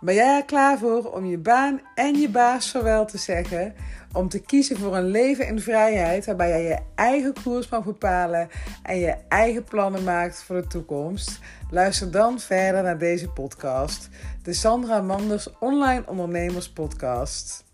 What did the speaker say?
Ben jij er klaar voor om je baan en je baas vaarwel te zeggen? Om te kiezen voor een leven in vrijheid waarbij jij je eigen koers mag bepalen en je eigen plannen maakt voor de toekomst? Luister dan verder naar deze podcast, de Sandra Manders Online Ondernemers Podcast.